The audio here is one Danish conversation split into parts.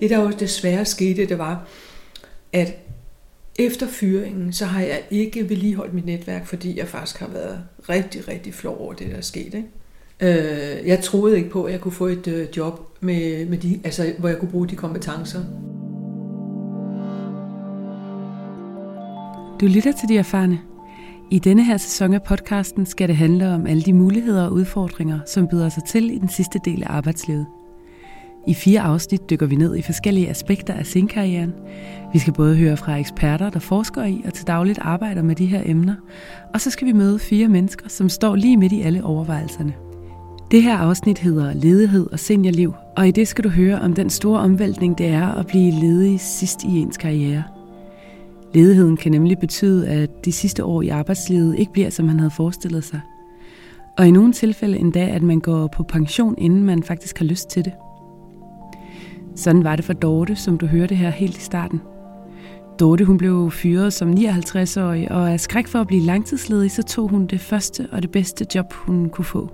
Det der jo desværre skete, det var, at efter fyringen, så har jeg ikke vedligeholdt mit netværk, fordi jeg faktisk har været rigtig, rigtig flov over det, der er sket. Ikke? Øh, jeg troede ikke på, at jeg kunne få et øh, job, med, med de, altså, hvor jeg kunne bruge de kompetencer. Du lytter til de erfarne. I denne her sæson af podcasten skal det handle om alle de muligheder og udfordringer, som byder sig til i den sidste del af arbejdslivet. I fire afsnit dykker vi ned i forskellige aspekter af scenekarrieren. Vi skal både høre fra eksperter, der forsker i og til dagligt arbejder med de her emner, og så skal vi møde fire mennesker, som står lige midt i alle overvejelserne. Det her afsnit hedder Ledighed og seniorliv, og i det skal du høre om den store omvæltning, det er at blive ledig sidst i ens karriere. Ledigheden kan nemlig betyde, at de sidste år i arbejdslivet ikke bliver, som man havde forestillet sig. Og i nogle tilfælde endda, at man går på pension, inden man faktisk har lyst til det. Sådan var det for Dorte, som du hørte her helt i starten. Dorte hun blev fyret som 59-årig, og af skræk for at blive langtidsledig, så tog hun det første og det bedste job, hun kunne få.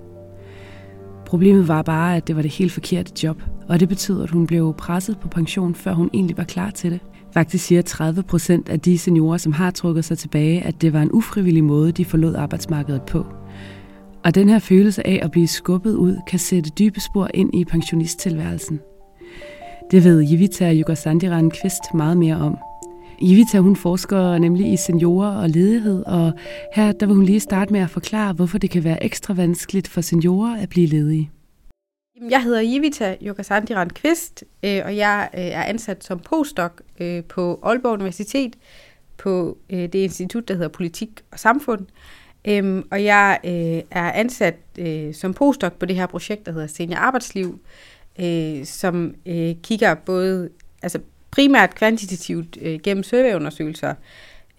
Problemet var bare, at det var det helt forkerte job, og det betød, at hun blev presset på pension, før hun egentlig var klar til det. Faktisk siger 30 procent af de seniorer, som har trukket sig tilbage, at det var en ufrivillig måde, de forlod arbejdsmarkedet på. Og den her følelse af at blive skubbet ud, kan sætte dybe spor ind i pensionisttilværelsen. Det ved Jivita Yugosandiran Kvist meget mere om. Jivita hun forsker nemlig i seniorer og ledighed, og her der vil hun lige starte med at forklare, hvorfor det kan være ekstra vanskeligt for seniorer at blive ledige. Jeg hedder Jivita Yugosandiran Kvist, øh, og jeg øh, er ansat som postdoc øh, på Aalborg Universitet på det institut, der hedder Politik og Samfund. Øhm, og jeg er ansat som postdoc på det her projekt, der hedder Senior Arbejdsliv, øh, som øh, kigger både altså primært kvantitativt øh, gennem surveyundersøgelser,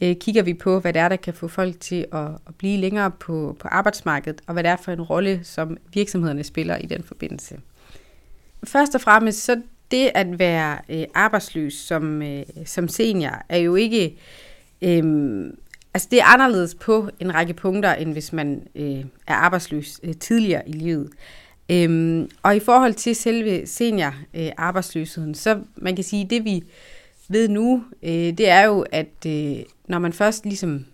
øh, kigger vi på, hvad det er, der kan få folk til at, at blive længere på, på arbejdsmarkedet, og hvad det er for en rolle, som virksomhederne spiller i den forbindelse. Først og fremmest, så det at være øh, arbejdsløs som, øh, som senior, er jo ikke... Øh, altså det er anderledes på en række punkter, end hvis man øh, er arbejdsløs øh, tidligere i livet. Øhm, og i forhold til selve senior øh, arbejdsløsheden, så man kan sige, det vi ved nu, øh, det er jo, at øh, når man først ligesom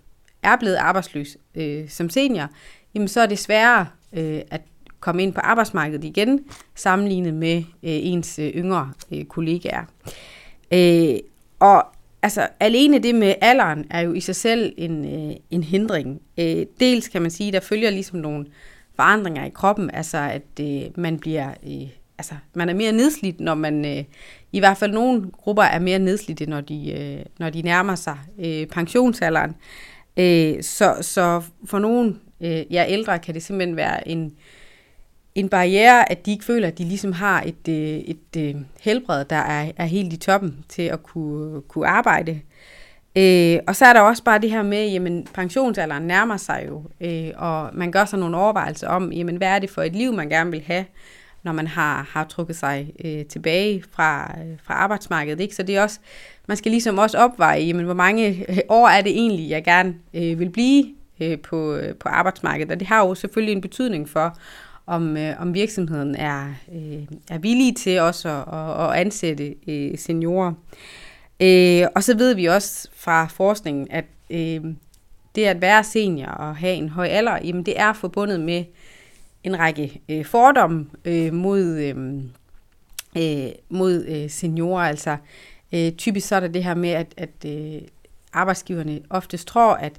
er blevet arbejdsløs øh, som senior, jamen så er det sværere øh, at komme ind på arbejdsmarkedet igen, sammenlignet med øh, ens øh, yngre øh, kollegaer. Øh, og altså alene det med alderen er jo i sig selv en, øh, en hindring. Øh, dels kan man sige, der følger ligesom nogle forandringer i kroppen, altså at øh, man bliver, øh, altså man er mere nedslidt, når man, øh, i hvert fald nogle grupper er mere nedslidte, når de, øh, når de nærmer sig øh, pensionsalderen. Øh, så, så for nogle øh, ja, ældre kan det simpelthen være en, en barriere, at de ikke føler, at de ligesom har et, øh, et, et øh, helbred, der er, er helt i toppen til at kunne, kunne arbejde. Øh, og så er der også bare det her med, jamen pensionsalderen nærmer sig jo, øh, og man gør sig nogle overvejelser om, jamen hvad er det for et liv, man gerne vil have, når man har, har trukket sig øh, tilbage fra, øh, fra arbejdsmarkedet. Ikke? Så det er også, man skal ligesom også opveje, jamen hvor mange øh, år er det egentlig, jeg gerne øh, vil blive øh, på, øh, på arbejdsmarkedet. Og det har jo selvfølgelig en betydning for, om, øh, om virksomheden er, øh, er villig til også at, at, at ansætte øh, seniorer. Øh, Øh, og så ved vi også fra forskningen, at øh, det at være senior og have en høj alder, jamen det er forbundet med en række øh, fordomme øh, mod, øh, øh, mod øh, seniorer. Altså øh, typisk så er der det her med, at, at øh, arbejdsgiverne oftest tror, at,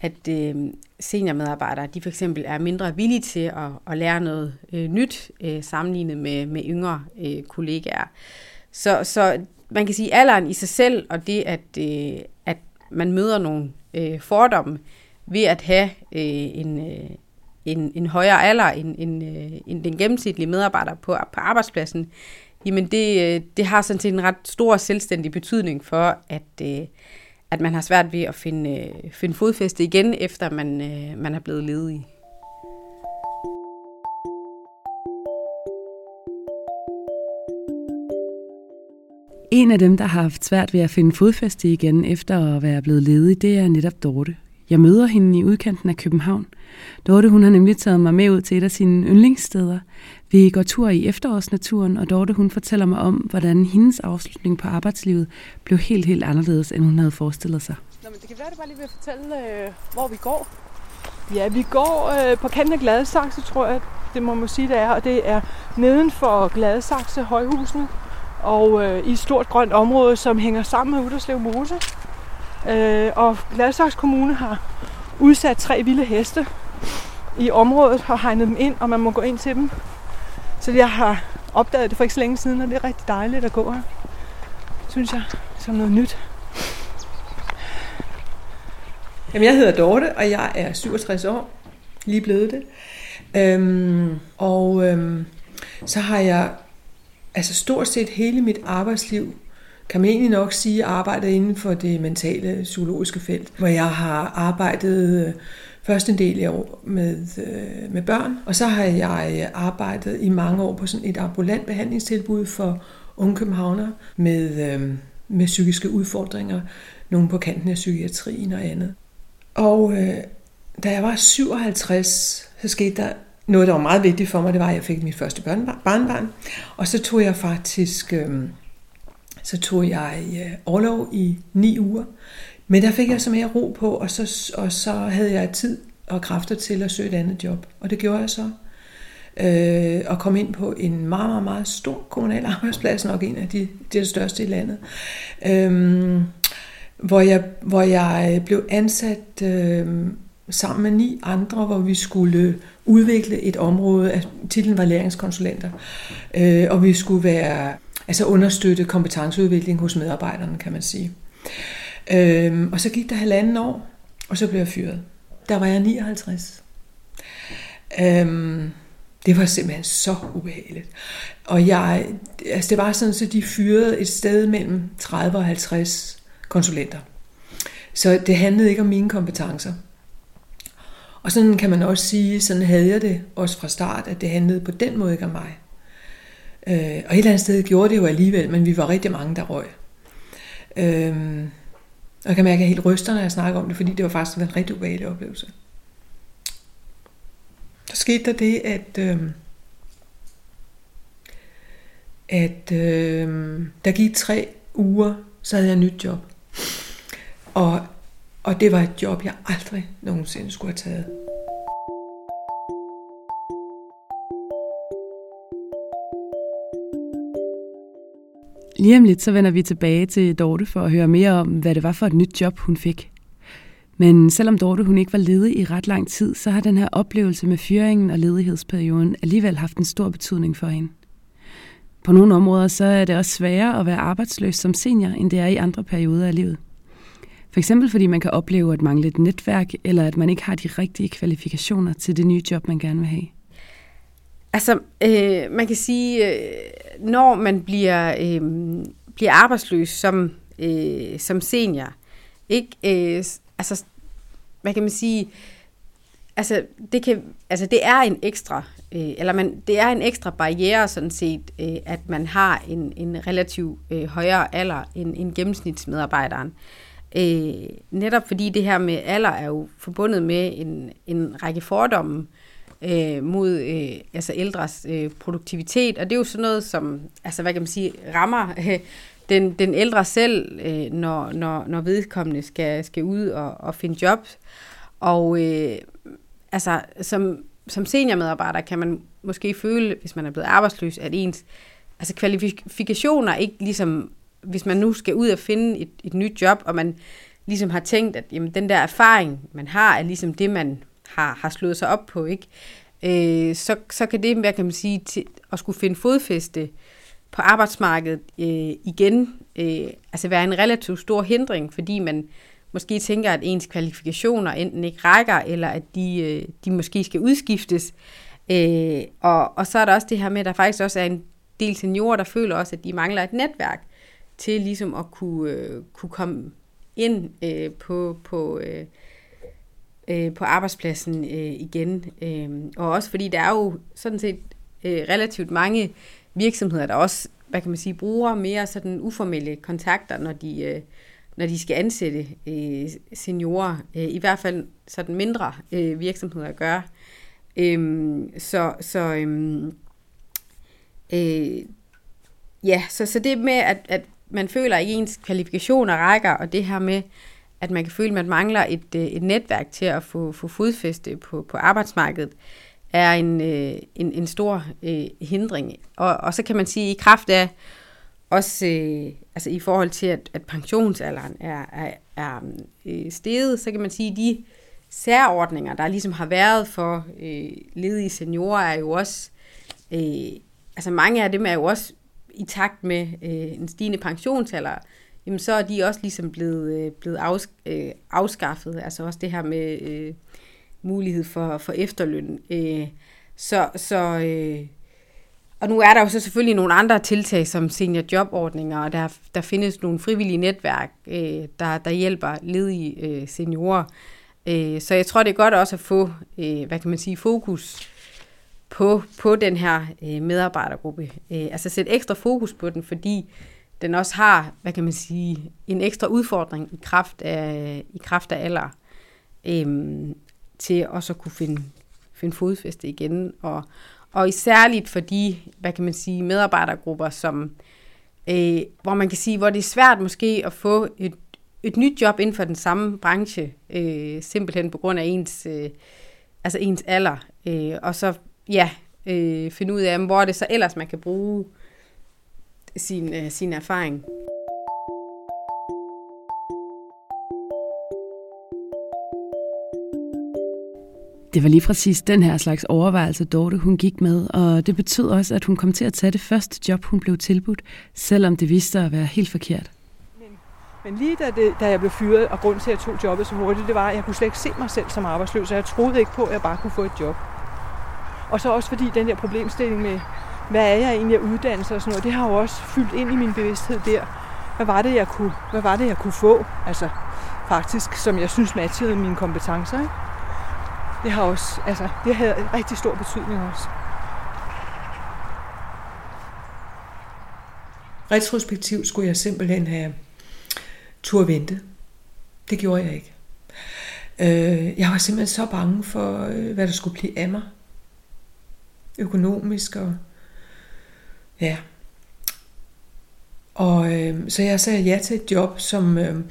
at øh, seniormedarbejdere, de for eksempel er mindre villige til at, at lære noget øh, nyt øh, sammenlignet med, med yngre øh, kollegaer. Så, så man kan sige, alderen i sig selv, og det, at, øh, at man møder nogle øh, fordomme ved at have øh, en, øh, en, en højere alder end, end, øh, end den gennemsnitlige medarbejder på, på arbejdspladsen, jamen det, øh, det har sådan set en ret stor selvstændig betydning for, at, øh, at man har svært ved at finde, øh, finde fodfæste igen, efter man, øh, man er blevet ledig. En af dem, der har haft svært ved at finde fodfæste igen efter at være blevet ledig, det er netop Dorte. Jeg møder hende i udkanten af København. Dorte hun har nemlig taget mig med ud til et af sine yndlingssteder. Vi går tur i efterårsnaturen, og Dorte hun fortæller mig om, hvordan hendes afslutning på arbejdslivet blev helt, helt anderledes, end hun havde forestillet sig. Nå, men det kan være, at det bare lige vil fortælle, øh, hvor vi går. Ja, vi går øh, på kanten af Gladsaxe, tror jeg, det må man sige, det er. Og det er neden for Gladsaxe højhusene og øh, i et stort grønt område, som hænger sammen med Uderslev Mose. Øh, og Gladsaxe Kommune har udsat tre vilde heste i området og hegnet dem ind, og man må gå ind til dem. Så jeg har opdaget det for ikke så længe siden, og det er rigtig dejligt at gå her. Synes jeg, som noget nyt. Jamen, jeg hedder Dorte, og jeg er 67 år. Lige blevet det. Øhm, og øhm, så har jeg altså stort set hele mit arbejdsliv, kan man egentlig nok sige, arbejdet inden for det mentale psykologiske felt, hvor jeg har arbejdet øh, først en del år med, øh, med børn, og så har jeg øh, arbejdet i mange år på sådan et ambulant behandlingstilbud for unge københavner med, øh, med psykiske udfordringer, nogle på kanten af psykiatrien og andet. Og øh, da jeg var 57, så skete der noget, der var meget vigtigt for mig, det var, at jeg fik mit første barnbarn. Og så tog jeg faktisk, øh, så tog jeg øh, overlov i ni uger. Men der fik jeg så mere ro på, og så, og så havde jeg tid og kræfter til at søge et andet job. Og det gjorde jeg så. Øh, og kom ind på en meget, meget, meget stor kommunal arbejdsplads, nok en af de, de største i landet. Øh, hvor, jeg, hvor jeg blev ansat øh, sammen med ni andre, hvor vi skulle udvikle et område, titlen var læringskonsulenter, øh, og vi skulle være, altså understøtte kompetenceudvikling hos medarbejderne, kan man sige. Øh, og så gik der halvanden år, og så blev jeg fyret. Der var jeg 59. Øh, det var simpelthen så ubehageligt. Og jeg, altså det var sådan, så de fyrede et sted mellem 30 og 50 konsulenter. Så det handlede ikke om mine kompetencer. Og sådan kan man også sige, sådan havde jeg det også fra start, at det handlede på den måde ikke om mig. Øh, og et eller andet sted gjorde det jo alligevel, men vi var rigtig mange, der røg. Øh, og jeg kan mærke, at jeg er helt ryster, når jeg snakker om det, fordi det var faktisk en rigtig ubehagelig oplevelse. Der skete der det, at, øh, at øh, der gik tre uger, så havde jeg et nyt job. Og og det var et job, jeg aldrig nogensinde skulle have taget. Lige om lidt så vender vi tilbage til Dorte for at høre mere om, hvad det var for et nyt job, hun fik. Men selvom Dorte hun ikke var ledig i ret lang tid, så har den her oplevelse med fyringen og ledighedsperioden alligevel haft en stor betydning for hende. På nogle områder så er det også sværere at være arbejdsløs som senior, end det er i andre perioder af livet. For eksempel fordi man kan opleve at mangle et netværk, eller at man ikke har de rigtige kvalifikationer til det nye job, man gerne vil have. Altså, øh, man kan sige, øh, når man bliver, øh, bliver arbejdsløs som, øh, som senior, ikke, øh, altså, hvad kan man sige, altså det, kan, altså det er en ekstra, øh, eller man, det er en ekstra barriere sådan set, øh, at man har en, en relativ øh, højere alder end, end gennemsnitsmedarbejderen. Øh, Øh, netop fordi det her med alder er jo forbundet med en, en række fordomme øh, mod øh, altså ældres øh, produktivitet, og det er jo sådan noget, som altså, hvad kan man sige, rammer øh, den, den ældre selv, øh, når, når, når vedkommende skal, skal ud og, og finde job. Og øh, altså, som, som seniormedarbejder kan man måske føle, hvis man er blevet arbejdsløs, at ens altså kvalifikationer ikke ligesom hvis man nu skal ud og finde et, et nyt job, og man ligesom har tænkt, at jamen, den der erfaring, man har, er ligesom det, man har, har slået sig op på, ikke? Øh, så, så kan det, hvad kan man sige, til at skulle finde fodfæste på arbejdsmarkedet øh, igen, øh, altså være en relativt stor hindring, fordi man måske tænker, at ens kvalifikationer enten ikke rækker, eller at de, øh, de måske skal udskiftes. Øh, og, og så er der også det her med, at der faktisk også er en del seniorer, der føler også, at de mangler et netværk til ligesom at kunne, øh, kunne komme ind øh, på, på, øh, øh, på arbejdspladsen øh, igen. Øh, og også fordi der er jo sådan set øh, relativt mange virksomheder, der også, hvad kan man sige, bruger mere sådan uformelle kontakter, når de, øh, når de skal ansætte øh, seniorer, øh, i hvert fald sådan mindre øh, virksomheder gør. Øh, så så øh, øh, ja, så, så det med, at, at man føler, at ens kvalifikationer rækker, og det her med, at man kan føle, at man mangler et, øh, et netværk til at få, få fodfæste på, på arbejdsmarkedet, er en, øh, en, en stor øh, hindring. Og, og så kan man sige, at i kraft af også øh, altså i forhold til, at, at pensionsalderen er, er, er øh, steget, så kan man sige, at de særordninger, der ligesom har været for øh, ledige seniorer, er jo også, øh, altså mange af dem er jo også i takt med øh, en stigende pensionsalder, jamen så er de også ligesom blevet, øh, blevet afs, øh, afskaffet, altså også det her med øh, mulighed for, for efterløn. Øh, så, så øh, og nu er der jo så selvfølgelig nogle andre tiltag som seniorjobordninger, og der, der findes nogle frivillige netværk, øh, der, der hjælper ledige øh, seniorer. Øh, så jeg tror, det er godt også at få, øh, hvad kan man sige, fokus på, på den her øh, medarbejdergruppe. Øh, altså sætte ekstra fokus på den, fordi den også har, hvad kan man sige, en ekstra udfordring i kraft af, i kraft af alder, øh, til også at kunne finde, finde fodfæste igen. Og, og særligt for de, hvad kan man sige, medarbejdergrupper, som, øh, hvor man kan sige, hvor det er svært måske at få et, et nyt job inden for den samme branche, øh, simpelthen på grund af ens, øh, altså ens alder. Øh, og så, ja, øh, finde ud af, hvor det så ellers man kan bruge sin, øh, sin erfaring. Det var lige præcis den her slags overvejelse, Dorte hun gik med, og det betød også, at hun kom til at tage det første job, hun blev tilbudt, selvom det viste sig at være helt forkert. Men, men lige da, det, da jeg blev fyret, og grund til, at jeg tog jobbet så hurtigt, det var, at jeg kunne slet ikke se mig selv som arbejdsløs, og jeg troede ikke på, at jeg bare kunne få et job. Og så også fordi den der problemstilling med, hvad er jeg egentlig af uddannelse og sådan noget, det har jo også fyldt ind i min bevidsthed der. Hvad var det, jeg kunne, hvad var det, jeg kunne få? Altså faktisk, som jeg synes matchede mine kompetencer. Ikke? det har også, altså, det havde en rigtig stor betydning også. Retrospektivt skulle jeg simpelthen have tur vente. Det gjorde jeg ikke. Øh, jeg var simpelthen så bange for, øh, hvad der skulle blive af mig. Økonomisk og ja. Og øh, så jeg sagde ja til et job, som øh,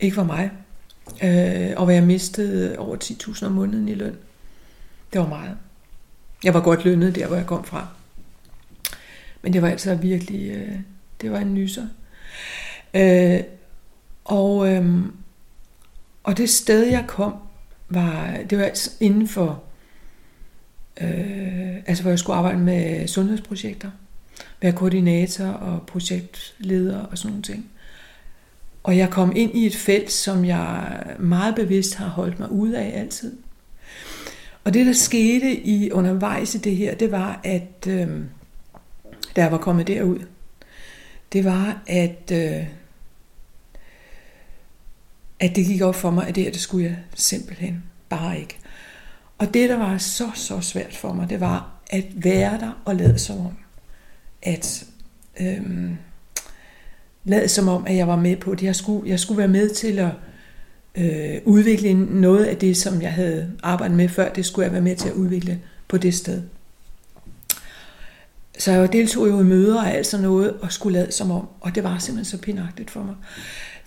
ikke var mig øh, og hvor jeg mistede over 10.000 om måneden i løn. Det var meget. Jeg var godt lønnet der, hvor jeg kom fra. Men det var altså virkelig, øh, det var en nyser. Øh, og, øh, og det sted, jeg kom, var, det var altså inden for, øh, altså hvor jeg skulle arbejde med sundhedsprojekter, være koordinator og projektleder og sådan nogle ting. Og jeg kom ind i et felt, som jeg meget bevidst har holdt mig ude af altid. Og det, der skete i undervejs i det her, det var, at øh, da jeg var kommet derud, det var, at, øh, at det gik op for mig, at det her, det skulle jeg simpelthen bare ikke. Og det, der var så, så svært for mig, det var at være der og lade som om, at øhm, lade som om, at jeg var med på det. Jeg skulle, jeg skulle være med til at øh, udvikle noget af det, som jeg havde arbejdet med før. Det skulle jeg være med til at udvikle på det sted. Så jeg deltog jo i møder og alt sådan noget, og skulle lade som om. Og det var simpelthen så pinagtigt for mig.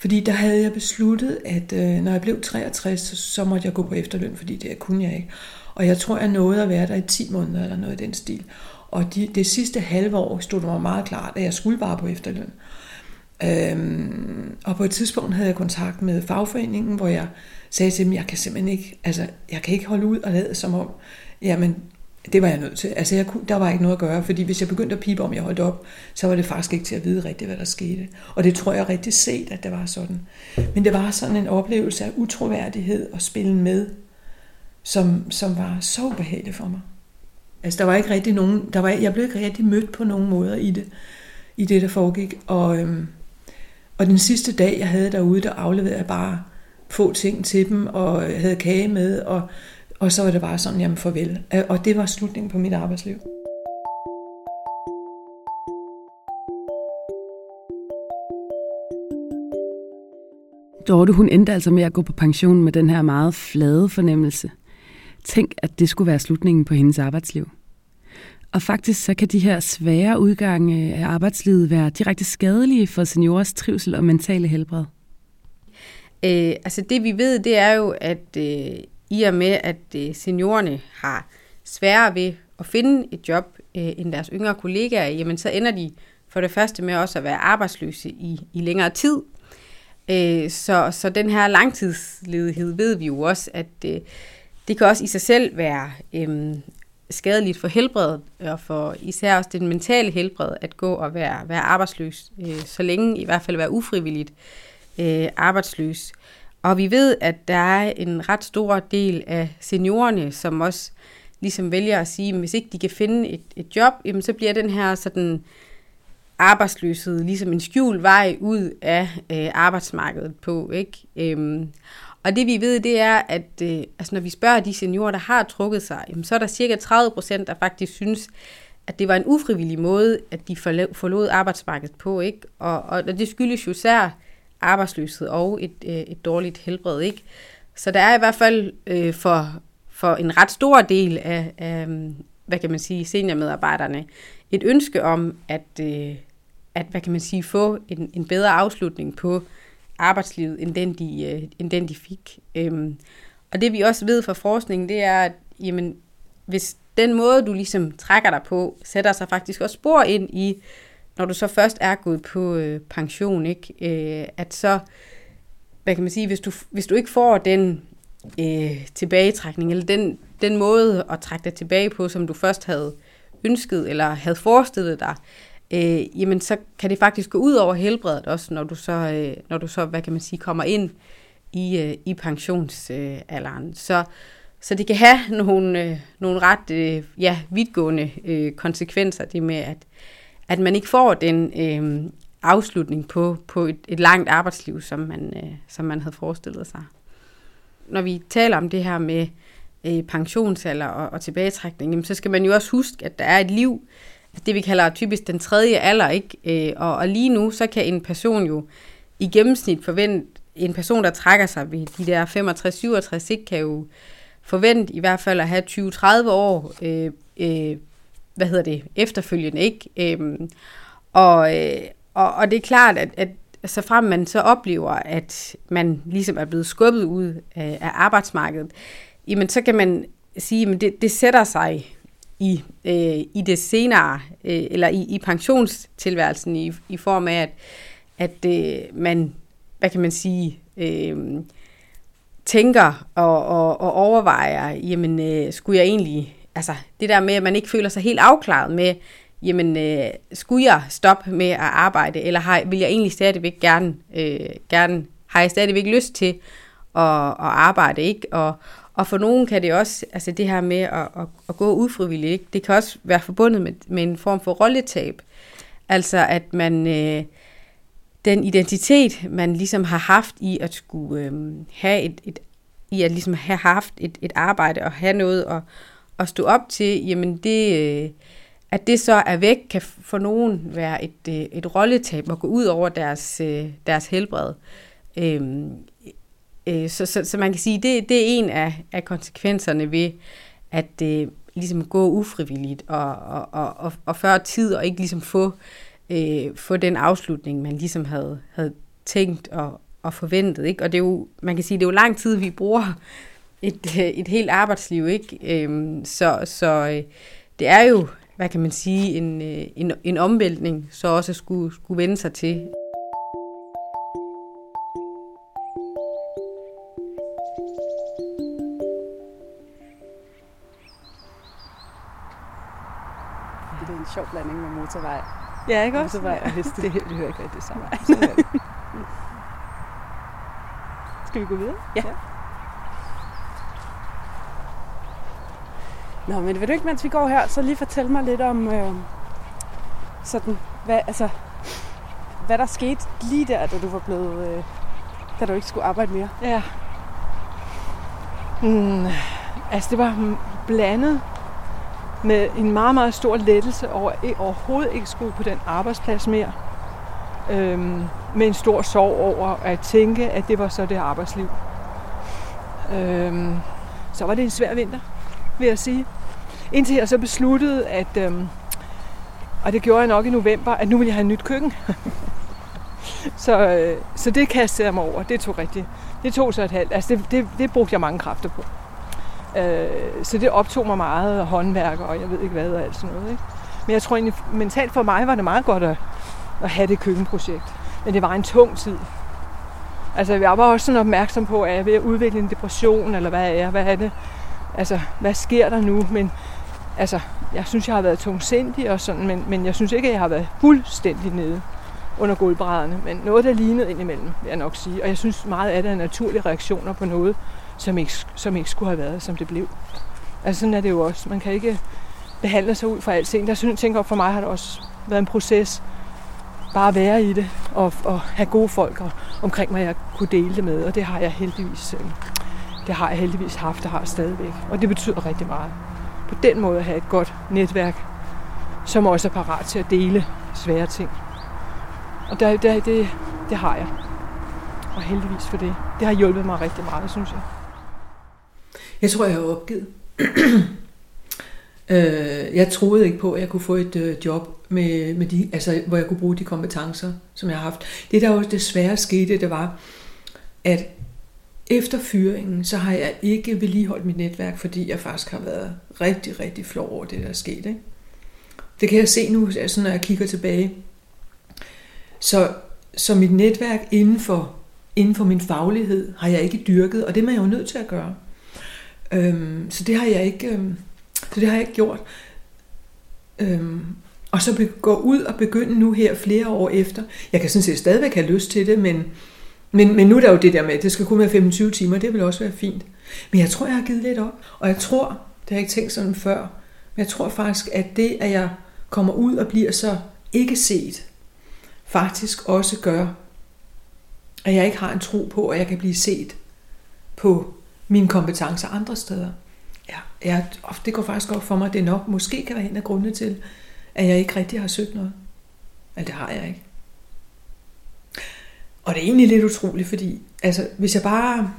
Fordi der havde jeg besluttet, at øh, når jeg blev 63, så, så måtte jeg gå på efterløn, fordi det kunne jeg ikke. Og jeg tror, jeg nåede at være der i 10 måneder eller noget i den stil. Og de, det sidste halve år stod det mig meget klart, at jeg skulle bare på efterløn. Øhm, og på et tidspunkt havde jeg kontakt med fagforeningen, hvor jeg sagde til dem, jeg kan simpelthen ikke, altså jeg kan ikke holde ud og lade som om, jamen det var jeg nødt til. Altså jeg kunne, der var ikke noget at gøre, fordi hvis jeg begyndte at pipe om, jeg holdt op, så var det faktisk ikke til at vide rigtigt, hvad der skete. Og det tror jeg rigtig set, at det var sådan. Men det var sådan en oplevelse af utroværdighed og spille med, som, som var så ubehageligt for mig. Altså der var ikke rigtig nogen, der var, jeg blev ikke rigtig mødt på nogen måder i det, i det der foregik. Og, øhm, og den sidste dag, jeg havde derude, der afleverede jeg bare få ting til dem, og havde kage med, og, og så var det bare sådan, jamen farvel. Og det var slutningen på mit arbejdsliv. Dorte, hun endte altså med at gå på pension med den her meget flade fornemmelse. Tænk, at det skulle være slutningen på hendes arbejdsliv. Og faktisk så kan de her svære udgange af arbejdslivet være direkte skadelige for seniorers trivsel og mentale helbred. Øh, altså det vi ved, det er jo, at øh, i og med, at øh, seniorerne har sværere ved at finde et job øh, end deres yngre kollegaer, jamen så ender de for det første med også at være arbejdsløse i, i længere tid. Øh, så, så den her langtidsledighed ved vi jo også, at øh, det kan også i sig selv være øh, skadeligt for helbredet, og for især også den mentale helbred, at gå og være, være arbejdsløs, øh, så længe i hvert fald være ufrivilligt øh, arbejdsløs. Og vi ved, at der er en ret stor del af seniorerne, som også ligesom vælger at sige, at hvis ikke de kan finde et, et job, jamen så bliver den her sådan arbejdsløshed ligesom en skjult vej ud af øh, arbejdsmarkedet på. Ikke? Øhm, og det vi ved, det er, at øh, altså, når vi spørger de seniorer, der har trukket sig, jamen, så er der cirka 30 procent, der faktisk synes, at det var en ufrivillig måde, at de forlod arbejdsmarkedet på. Ikke? Og, og det skyldes jo særligt arbejdsløshed og et, øh, et dårligt helbred. Ikke? Så der er i hvert fald øh, for, for en ret stor del af, af hvad kan man sige, seniormedarbejderne, et ønske om at, øh, at hvad kan man sige, få en, en bedre afslutning på arbejdslivet, end den de, øh, end den de fik. Øhm, og det vi også ved fra forskningen, det er, at jamen, hvis den måde, du ligesom trækker dig på, sætter sig faktisk også spor ind i, når du så først er gået på øh, pension, ikke? Øh, at så, hvad kan man sige, hvis du, hvis du ikke får den øh, tilbagetrækning, eller den, den måde at trække dig tilbage på, som du først havde ønsket, eller havde forestillet dig, øh, jamen så kan det faktisk gå ud over helbredet også, når du så, øh, når du så hvad kan man sige, kommer ind i, øh, i pensionsalderen. Øh, så, så det kan have nogle, øh, nogle ret øh, ja, vidtgående øh, konsekvenser, det med, at, at man ikke får den øh, afslutning på, på et, et langt arbejdsliv, som man, øh, som man havde forestillet sig. Når vi taler om det her med øh, pensionsalder og, og tilbagetrækning, jamen, så skal man jo også huske, at der er et liv, det vi kalder typisk den tredje alder, ikke? Øh, og, og lige nu, så kan en person jo i gennemsnit forvente, en person, der trækker sig ved de der 65-67, ikke kan jo forvente i hvert fald at have 20-30 år, øh, øh, hvad hedder det, efterfølgende, ikke? Øhm, og, øh, og, og det er klart, at, at så frem man så oplever, at man ligesom er blevet skubbet ud af, af arbejdsmarkedet, jamen så kan man sige, at det, det sætter sig i, øh, i det senere, øh, eller i, i pensionstilværelsen i, i form af, at, at øh, man, hvad kan man sige, øh, tænker og, og, og overvejer, jamen øh, skulle jeg egentlig, altså det der med, at man ikke føler sig helt afklaret med, jamen øh, skulle jeg stoppe med at arbejde, eller har, vil jeg egentlig stadigvæk gerne, øh, gerne har jeg stadigvæk lyst til at, at arbejde, ikke? Og, og for nogen kan det også, altså det her med at, at, at gå ufrivilligt, ikke? det kan også være forbundet med, med en form for rolletab. Altså at man, øh, den identitet, man ligesom har haft i at skulle øh, have et, et, i at ligesom have haft et, et arbejde og have noget at, at stå op til, jamen det, øh, at det så er væk, kan for nogen være et, øh, et rolletab og gå ud over deres, øh, deres helbred. Øh, Øh, så, så, så man kan sige, det, det er en af, af konsekvenserne ved at øh, ligesom gå ufrivilligt og, og, og, og, og før tid og ikke ligesom få, øh, få den afslutning, man ligesom havde, havde tænkt og, og forventet. Ikke? Og det er jo, man kan sige, det er jo lang tid, vi bruger et, et helt arbejdsliv. Ikke? Øhm, så så øh, det er jo, hvad kan man sige, en, øh, en, en omvæltning, så også skulle, skulle vende sig til. sjov blanding med motorvej. Ja, ikke også? Motorvej og heste. Det, det hører ikke rigtig sammen. Skal vi gå videre? Ja. ja. Nå, men vil du ikke, mens vi går her, så lige fortælle mig lidt om, øh, sådan, hvad, altså, hvad der skete lige der, da du var blevet, øh, da du ikke skulle arbejde mere? Ja. Mm, altså, det var blandet med en meget, meget stor lettelse over at overhovedet ikke skulle på den arbejdsplads mere. Øhm, med en stor sorg over at tænke, at det var så det arbejdsliv. Øhm, så var det en svær vinter, vil jeg sige. Indtil jeg så besluttede, at, øhm, og det gjorde jeg nok i november, at nu vil jeg have et nyt køkken. så, øh, så det kastede jeg mig over. Det tog rigtigt. Det tog så et halvt. Altså det, det, det brugte jeg mange kræfter på. Øh, så det optog mig meget håndværk og jeg ved ikke hvad og alt sådan noget. Ikke? Men jeg tror egentlig, mentalt for mig var det meget godt at, at have det køkkenprojekt. Men det var en tung tid. Altså jeg var også sådan opmærksom på, at jeg ved at udvikle en depression, eller hvad er jeg, hvad er det? Altså, hvad sker der nu? Men altså, jeg synes, jeg har været tungsindig og sådan, men, men jeg synes ikke, at jeg har været fuldstændig nede under gulvbrædderne. Men noget, der lignede indimellem, vil jeg nok sige. Og jeg synes meget af det er naturlige reaktioner på noget, som ikke, som ikke skulle have været, som det blev. Altså sådan er det jo også. Man kan ikke behandle sig ud fra alting. Der synes, tænker for mig har det også været en proces. Bare at være i det og, og have gode folk og, omkring mig, jeg kunne dele det med. Og det har jeg heldigvis, øh, det har jeg heldigvis haft og har stadigvæk. Og det betyder rigtig meget. På den måde at have et godt netværk, som også er parat til at dele svære ting. Og der, der, det, det har jeg. Og heldigvis for det. Det har hjulpet mig rigtig meget, synes jeg. Jeg tror, jeg har opgivet. øh, jeg troede ikke på, at jeg kunne få et øh, job, med, med de, altså, hvor jeg kunne bruge de kompetencer, som jeg har haft. Det, der jo desværre skete, det var, at efter fyringen, så har jeg ikke vedligeholdt mit netværk, fordi jeg faktisk har været rigtig, rigtig flov over det, der er sket. Ikke? Det kan jeg se nu, altså, når jeg kigger tilbage. Så, så mit netværk inden for, inden for min faglighed har jeg ikke dyrket, og det er man jo nødt til at gøre. Øhm, så det har jeg ikke, øhm, så det har jeg ikke gjort. Øhm, og så gå ud og begynde nu her flere år efter. Jeg kan sådan set stadigvæk have lyst til det, men, men, men nu er der jo det der med, at det skal kun være 25 timer, det vil også være fint. Men jeg tror, jeg har givet lidt op. Og jeg tror, det har jeg ikke tænkt sådan før, men jeg tror faktisk, at det, at jeg kommer ud og bliver så ikke set, faktisk også gør, at jeg ikke har en tro på, at jeg kan blive set på mine kompetencer andre steder. Ja, jeg, det går faktisk op for mig, at det nok måske kan være en af grundene til, at jeg ikke rigtig har søgt noget. Men det har jeg ikke. Og det er egentlig lidt utroligt, fordi altså, hvis jeg bare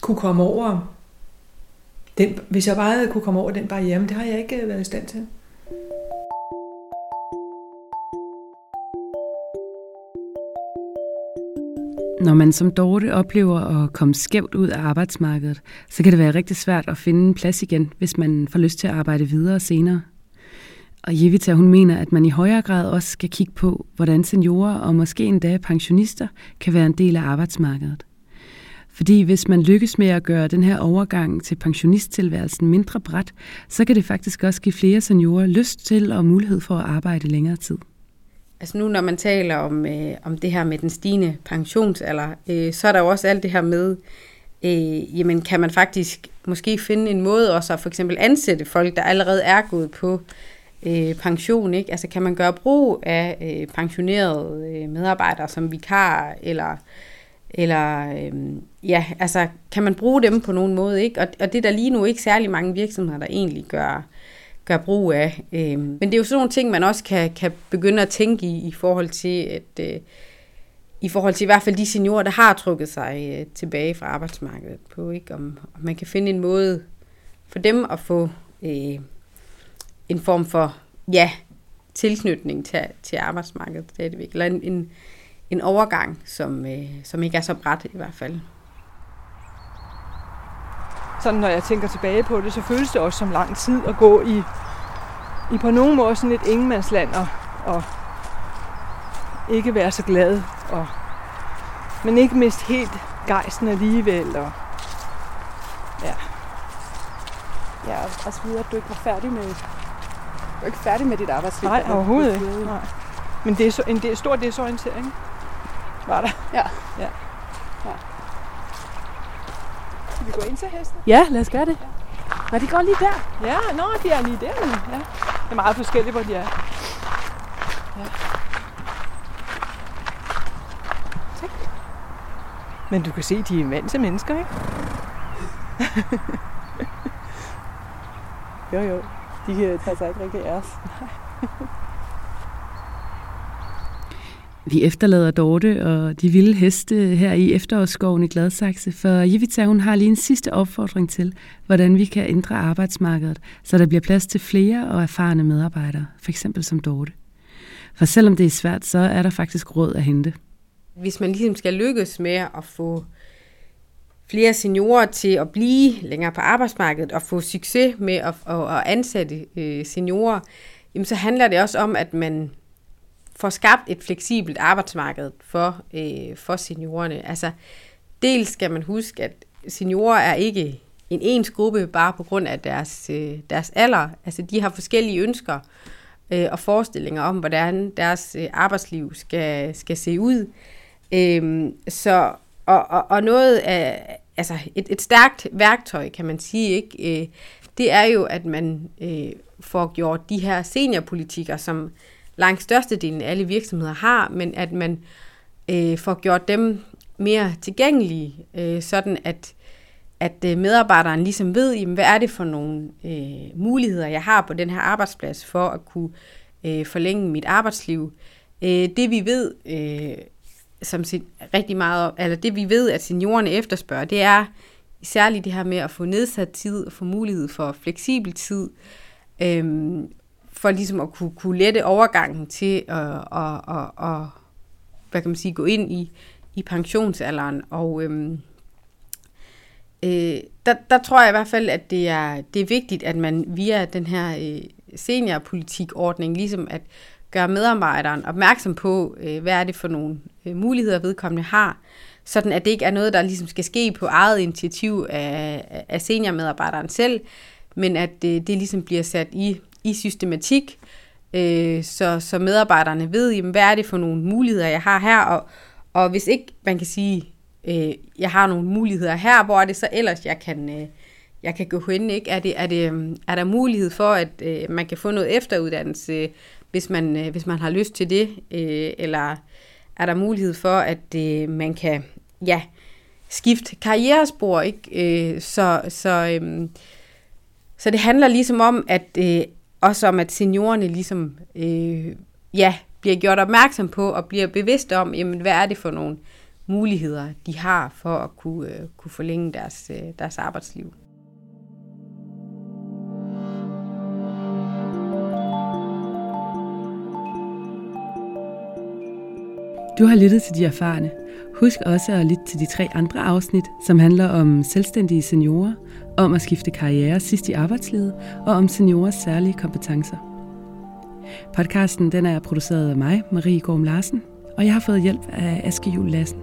kunne komme over den, hvis jeg bare kunne komme over den barriere, men det har jeg ikke øh, været i stand til. Når man som Dorte oplever at komme skævt ud af arbejdsmarkedet, så kan det være rigtig svært at finde en plads igen, hvis man får lyst til at arbejde videre senere. Og Jevita, hun mener, at man i højere grad også skal kigge på, hvordan seniorer og måske endda pensionister kan være en del af arbejdsmarkedet. Fordi hvis man lykkes med at gøre den her overgang til pensionisttilværelsen mindre bræt, så kan det faktisk også give flere seniorer lyst til og mulighed for at arbejde længere tid. Altså nu, når man taler om, øh, om det her med den stigende pensionsalder, øh, så er der jo også alt det her med, øh, jamen kan man faktisk måske finde en måde også at for eksempel ansætte folk, der allerede er gået på øh, pension, ikke? Altså kan man gøre brug af øh, pensionerede øh, medarbejdere som vikar, eller, eller øh, ja, altså kan man bruge dem på nogen måde, ikke? Og, og det er der lige nu ikke særlig mange virksomheder, der egentlig gør, gør brug af. Øh, men det er jo sådan nogle ting, man også kan, kan begynde at tænke i, i forhold til, at øh, i forhold til i hvert fald de seniorer, der har trukket sig øh, tilbage fra arbejdsmarkedet på, ikke? Om, om man kan finde en måde for dem at få øh, en form for, ja, tilknytning til, til arbejdsmarkedet stadigvæk, eller en, en, en overgang, som, øh, som ikke er så bræt i hvert fald. Sådan når jeg tænker tilbage på det, så føles det også som lang tid at gå i, i på nogen måde sådan et ingenmandsland og, og ikke være så glad, og, men ikke miste helt gejsten alligevel. Og, ja. Ja, altså, og så videre, at du ikke var færdig med er ikke færdig med dit arbejdsliv. Nej, overhovedet ikke. Nej. Men det er så, en del, stor desorientering var der. Ja. ja. ja. Skal vi gå ind til hesten? Ja, lad os gøre det. Ja. Nå, de går lige der. Ja, nå, de er lige der. Ja. Det er meget forskelligt, hvor de er. Ja. Tak. Men du kan se, de er vant til mennesker, ikke? jo, jo de tager sig ikke rigtig af os. Vi efterlader Dorte og de vilde heste her i efterårsskoven i Gladsaxe, for Jevita hun har lige en sidste opfordring til, hvordan vi kan ændre arbejdsmarkedet, så der bliver plads til flere og erfarne medarbejdere, f.eks. som Dorte. For selvom det er svært, så er der faktisk råd at hente. Hvis man ligesom skal lykkes med at få flere seniorer til at blive længere på arbejdsmarkedet og få succes med at, at ansætte øh, seniorer, jamen så handler det også om, at man får skabt et fleksibelt arbejdsmarked for, øh, for seniorerne. Altså, dels skal man huske, at seniorer er ikke en ens gruppe bare på grund af deres, øh, deres alder. Altså, de har forskellige ønsker øh, og forestillinger om, hvordan deres øh, arbejdsliv skal, skal se ud. Øh, så, og, og, og noget af, altså et, et stærkt værktøj, kan man sige, ikke? Øh, det er jo, at man øh, får gjort de her seniorpolitikker, som langt størstedelen af alle virksomheder har, men at man øh, får gjort dem mere tilgængelige, øh, sådan at, at øh, medarbejderen ligesom ved, jamen, hvad er det for nogle øh, muligheder, jeg har på den her arbejdsplads for at kunne øh, forlænge mit arbejdsliv. Øh, det vi ved, øh, som rigtig meget, eller altså det vi ved, at seniorerne efterspørger, det er særligt det her med at få nedsat tid og få mulighed for fleksibel tid, øhm, for ligesom at kunne, kunne lette overgangen til at, at, at, at, hvad kan man sige, gå ind i, i pensionsalderen. Og øhm, øh, der, der tror jeg i hvert fald, at det er, det er vigtigt, at man via den her øh, seniorpolitikordning, ligesom at gøre medarbejderen opmærksom på, øh, hvad er det for nogle øh, muligheder, vedkommende har, sådan at det ikke er noget, der ligesom skal ske på eget initiativ af, af seniormedarbejderen selv, men at det, det ligesom bliver sat i i systematik, øh, så, så medarbejderne ved, jamen, hvad er det for nogle muligheder, jeg har her, og, og hvis ikke man kan sige, øh, jeg har nogle muligheder her, hvor er det så ellers, jeg kan, øh, jeg kan gå hen, ikke? Er, det, er, det, øhm, er der mulighed for, at øh, man kan få noget efteruddannelse, hvis man, øh, hvis man har lyst til det, øh, eller er der mulighed for, at øh, man kan, ja, skifte karrierespor, ikke? Øh, så, så, øh, så det handler ligesom om, at øh, også om, at seniorerne ligesom, øh, ja, bliver gjort opmærksom på og bliver bevidste om, jamen, hvad er det for nogle muligheder, de har for at kunne, øh, kunne forlænge deres, øh, deres arbejdsliv. Du har lyttet til de erfarne. Husk også at lytte til de tre andre afsnit, som handler om selvstændige seniorer, om at skifte karriere sidst i arbejdslivet og om seniorers særlige kompetencer. Podcasten den er produceret af mig, Marie Gorm Larsen, og jeg har fået hjælp af Aske Jul Lassen.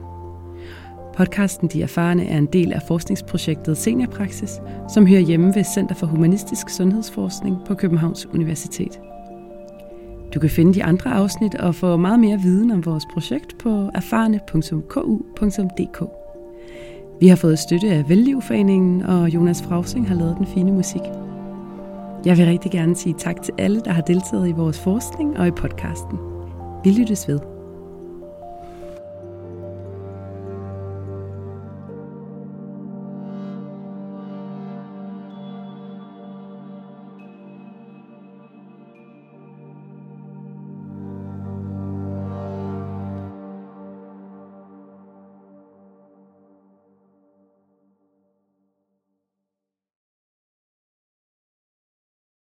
Podcasten De Erfarne er en del af forskningsprojektet Seniorpraksis, som hører hjemme ved Center for Humanistisk Sundhedsforskning på Københavns Universitet. Du kan finde de andre afsnit og få meget mere viden om vores projekt på erfarne.ku.dk. Vi har fået støtte af Vellivforeningen, og Jonas Frausing har lavet den fine musik. Jeg vil rigtig gerne sige tak til alle, der har deltaget i vores forskning og i podcasten. Vi lyttes ved.